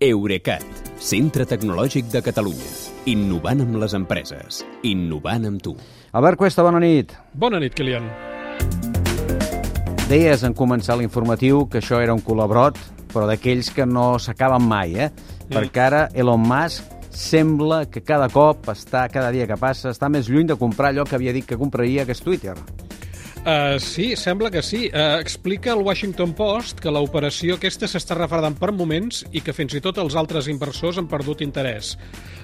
Eurecat, centre tecnològic de Catalunya. Innovant amb les empreses. Innovant amb tu. Albert Cuesta, bona nit. Bona nit, Kilian. Deies en començar l'informatiu que això era un colabrot, però d'aquells que no s'acaben mai, eh? Mm. Perquè ara Elon Musk sembla que cada cop està, cada dia que passa, està més lluny de comprar allò que havia dit que compraria, que és Twitter. Uh, sí, sembla que sí. Uh, explica el Washington Post que l'operació aquesta s'està refredant per moments i que fins i tot els altres inversors han perdut interès.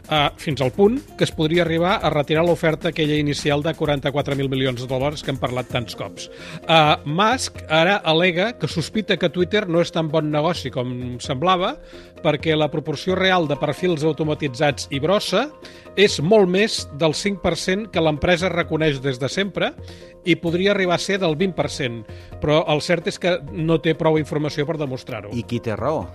Uh, fins al punt que es podria arribar a retirar l'oferta aquella inicial de 44.000 milions de dòlars que hem parlat tants cops. Uh, Musk ara alega que sospita que Twitter no és tan bon negoci com semblava perquè la proporció real de perfils automatitzats i brossa és molt més del 5% que l'empresa reconeix des de sempre i podria arribar a ser del 20%, però el cert és que no té prou informació per demostrar-ho. I qui té raó?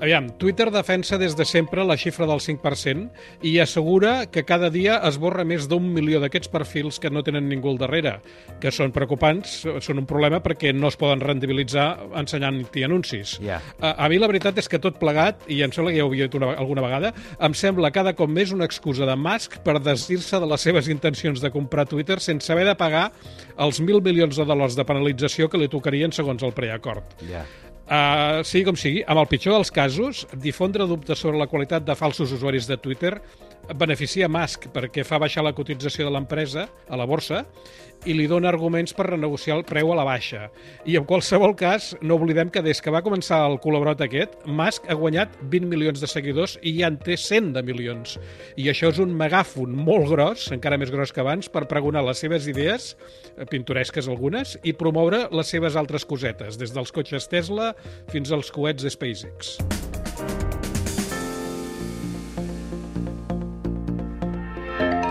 Aviam, Twitter defensa des de sempre la xifra del 5% i assegura que cada dia es borra més d'un milió d'aquests perfils que no tenen ningú al darrere, que són preocupants, són un problema perquè no es poden rendibilitzar ensenyant-hi anuncis. Yeah. A, a mi la veritat és que tot plegat, i em sembla que ja ho havia dit una, alguna vegada, em sembla cada cop més una excusa de Musk per desdir-se de les seves intencions de comprar Twitter sense haver de pagar els mil milions de dòlars de penalització que li tocarien segons el preacord. Ja. Uh, sigui com sigui, amb el pitjor dels casos, difondre dubtes sobre la qualitat de falsos usuaris de Twitter beneficia Musk perquè fa baixar la cotització de l'empresa a la borsa i li dona arguments per renegociar el preu a la baixa. I en qualsevol cas, no oblidem que des que va començar el col·laborat aquest, Musk ha guanyat 20 milions de seguidors i ja en té 100 de milions. I això és un megàfon molt gros, encara més gros que abans, per pregonar les seves idees, eh, pintoresques algunes, i promoure les seves altres cosetes, des dels cotxes Tesla fins als coets de SpaceX.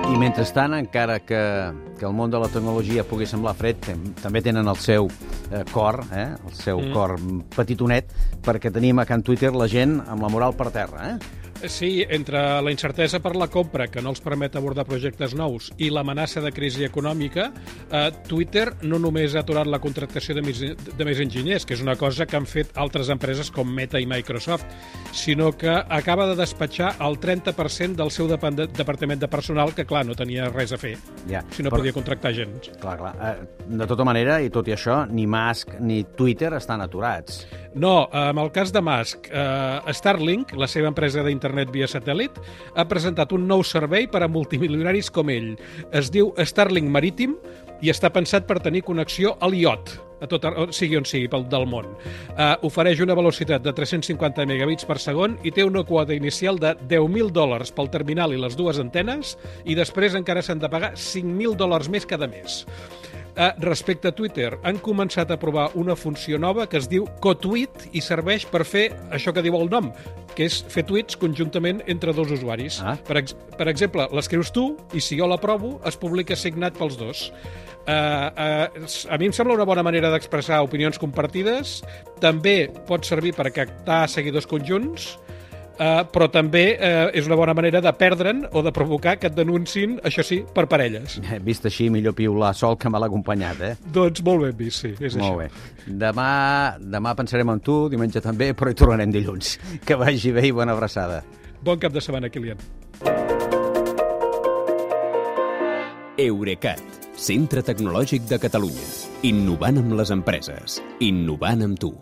I mentrestant, encara que, que el món de la tecnologia pugui semblar fred, també tenen el seu eh, cor, eh, el seu mm. cor petitonet, perquè tenim a Can Twitter la gent amb la moral per terra, eh? Sí, entre la incertesa per la compra, que no els permet abordar projectes nous, i l'amenaça de crisi econòmica, eh, Twitter no només ha aturat la contractació de més, de més enginyers, que és una cosa que han fet altres empreses com Meta i Microsoft, sinó que acaba de despatxar el 30% del seu departament de personal, que, clar, no tenia res a fer, ja, si no però... podia contractar gent. Clar, clar. Eh, de tota manera, i tot i això, ni Musk ni Twitter estan aturats. No, en el cas de Musk, eh, Starlink, la seva empresa d'internet via satèl·lit, ha presentat un nou servei per a multimilionaris com ell. Es diu Starlink Marítim i està pensat per tenir connexió a l'IOT, a tot, sigui on sigui, pel del món. Uh, ofereix una velocitat de 350 megabits per segon i té una quota inicial de 10.000 dòlars pel terminal i les dues antenes i després encara s'han de pagar 5.000 dòlars més cada mes. Uh, respecte a Twitter, han començat a provar una funció nova que es diu CoTweet i serveix per fer això que diu el nom, que és fer tuits conjuntament entre dos usuaris. Ah. Per, ex per exemple, l'escrius tu i si jo l'aprovo, es publica signat pels dos. Uh, uh, a mi em sembla una bona manera d'expressar opinions compartides. També pot servir per captar seguidors conjunts, Uh, però també uh, és una bona manera de perdre'n o de provocar que et denuncin, això sí, per parelles. Eh, vist així, millor piular sol que mal acompanyat, eh? Doncs molt ben vist, sí, és molt això. bé. Demà, demà pensarem en tu, diumenge també, però hi tornarem dilluns. Que vagi bé i bona abraçada. Bon cap de setmana, Kilian. Eurecat, centre tecnològic de Catalunya. Innovant amb les empreses. Innovant amb tu.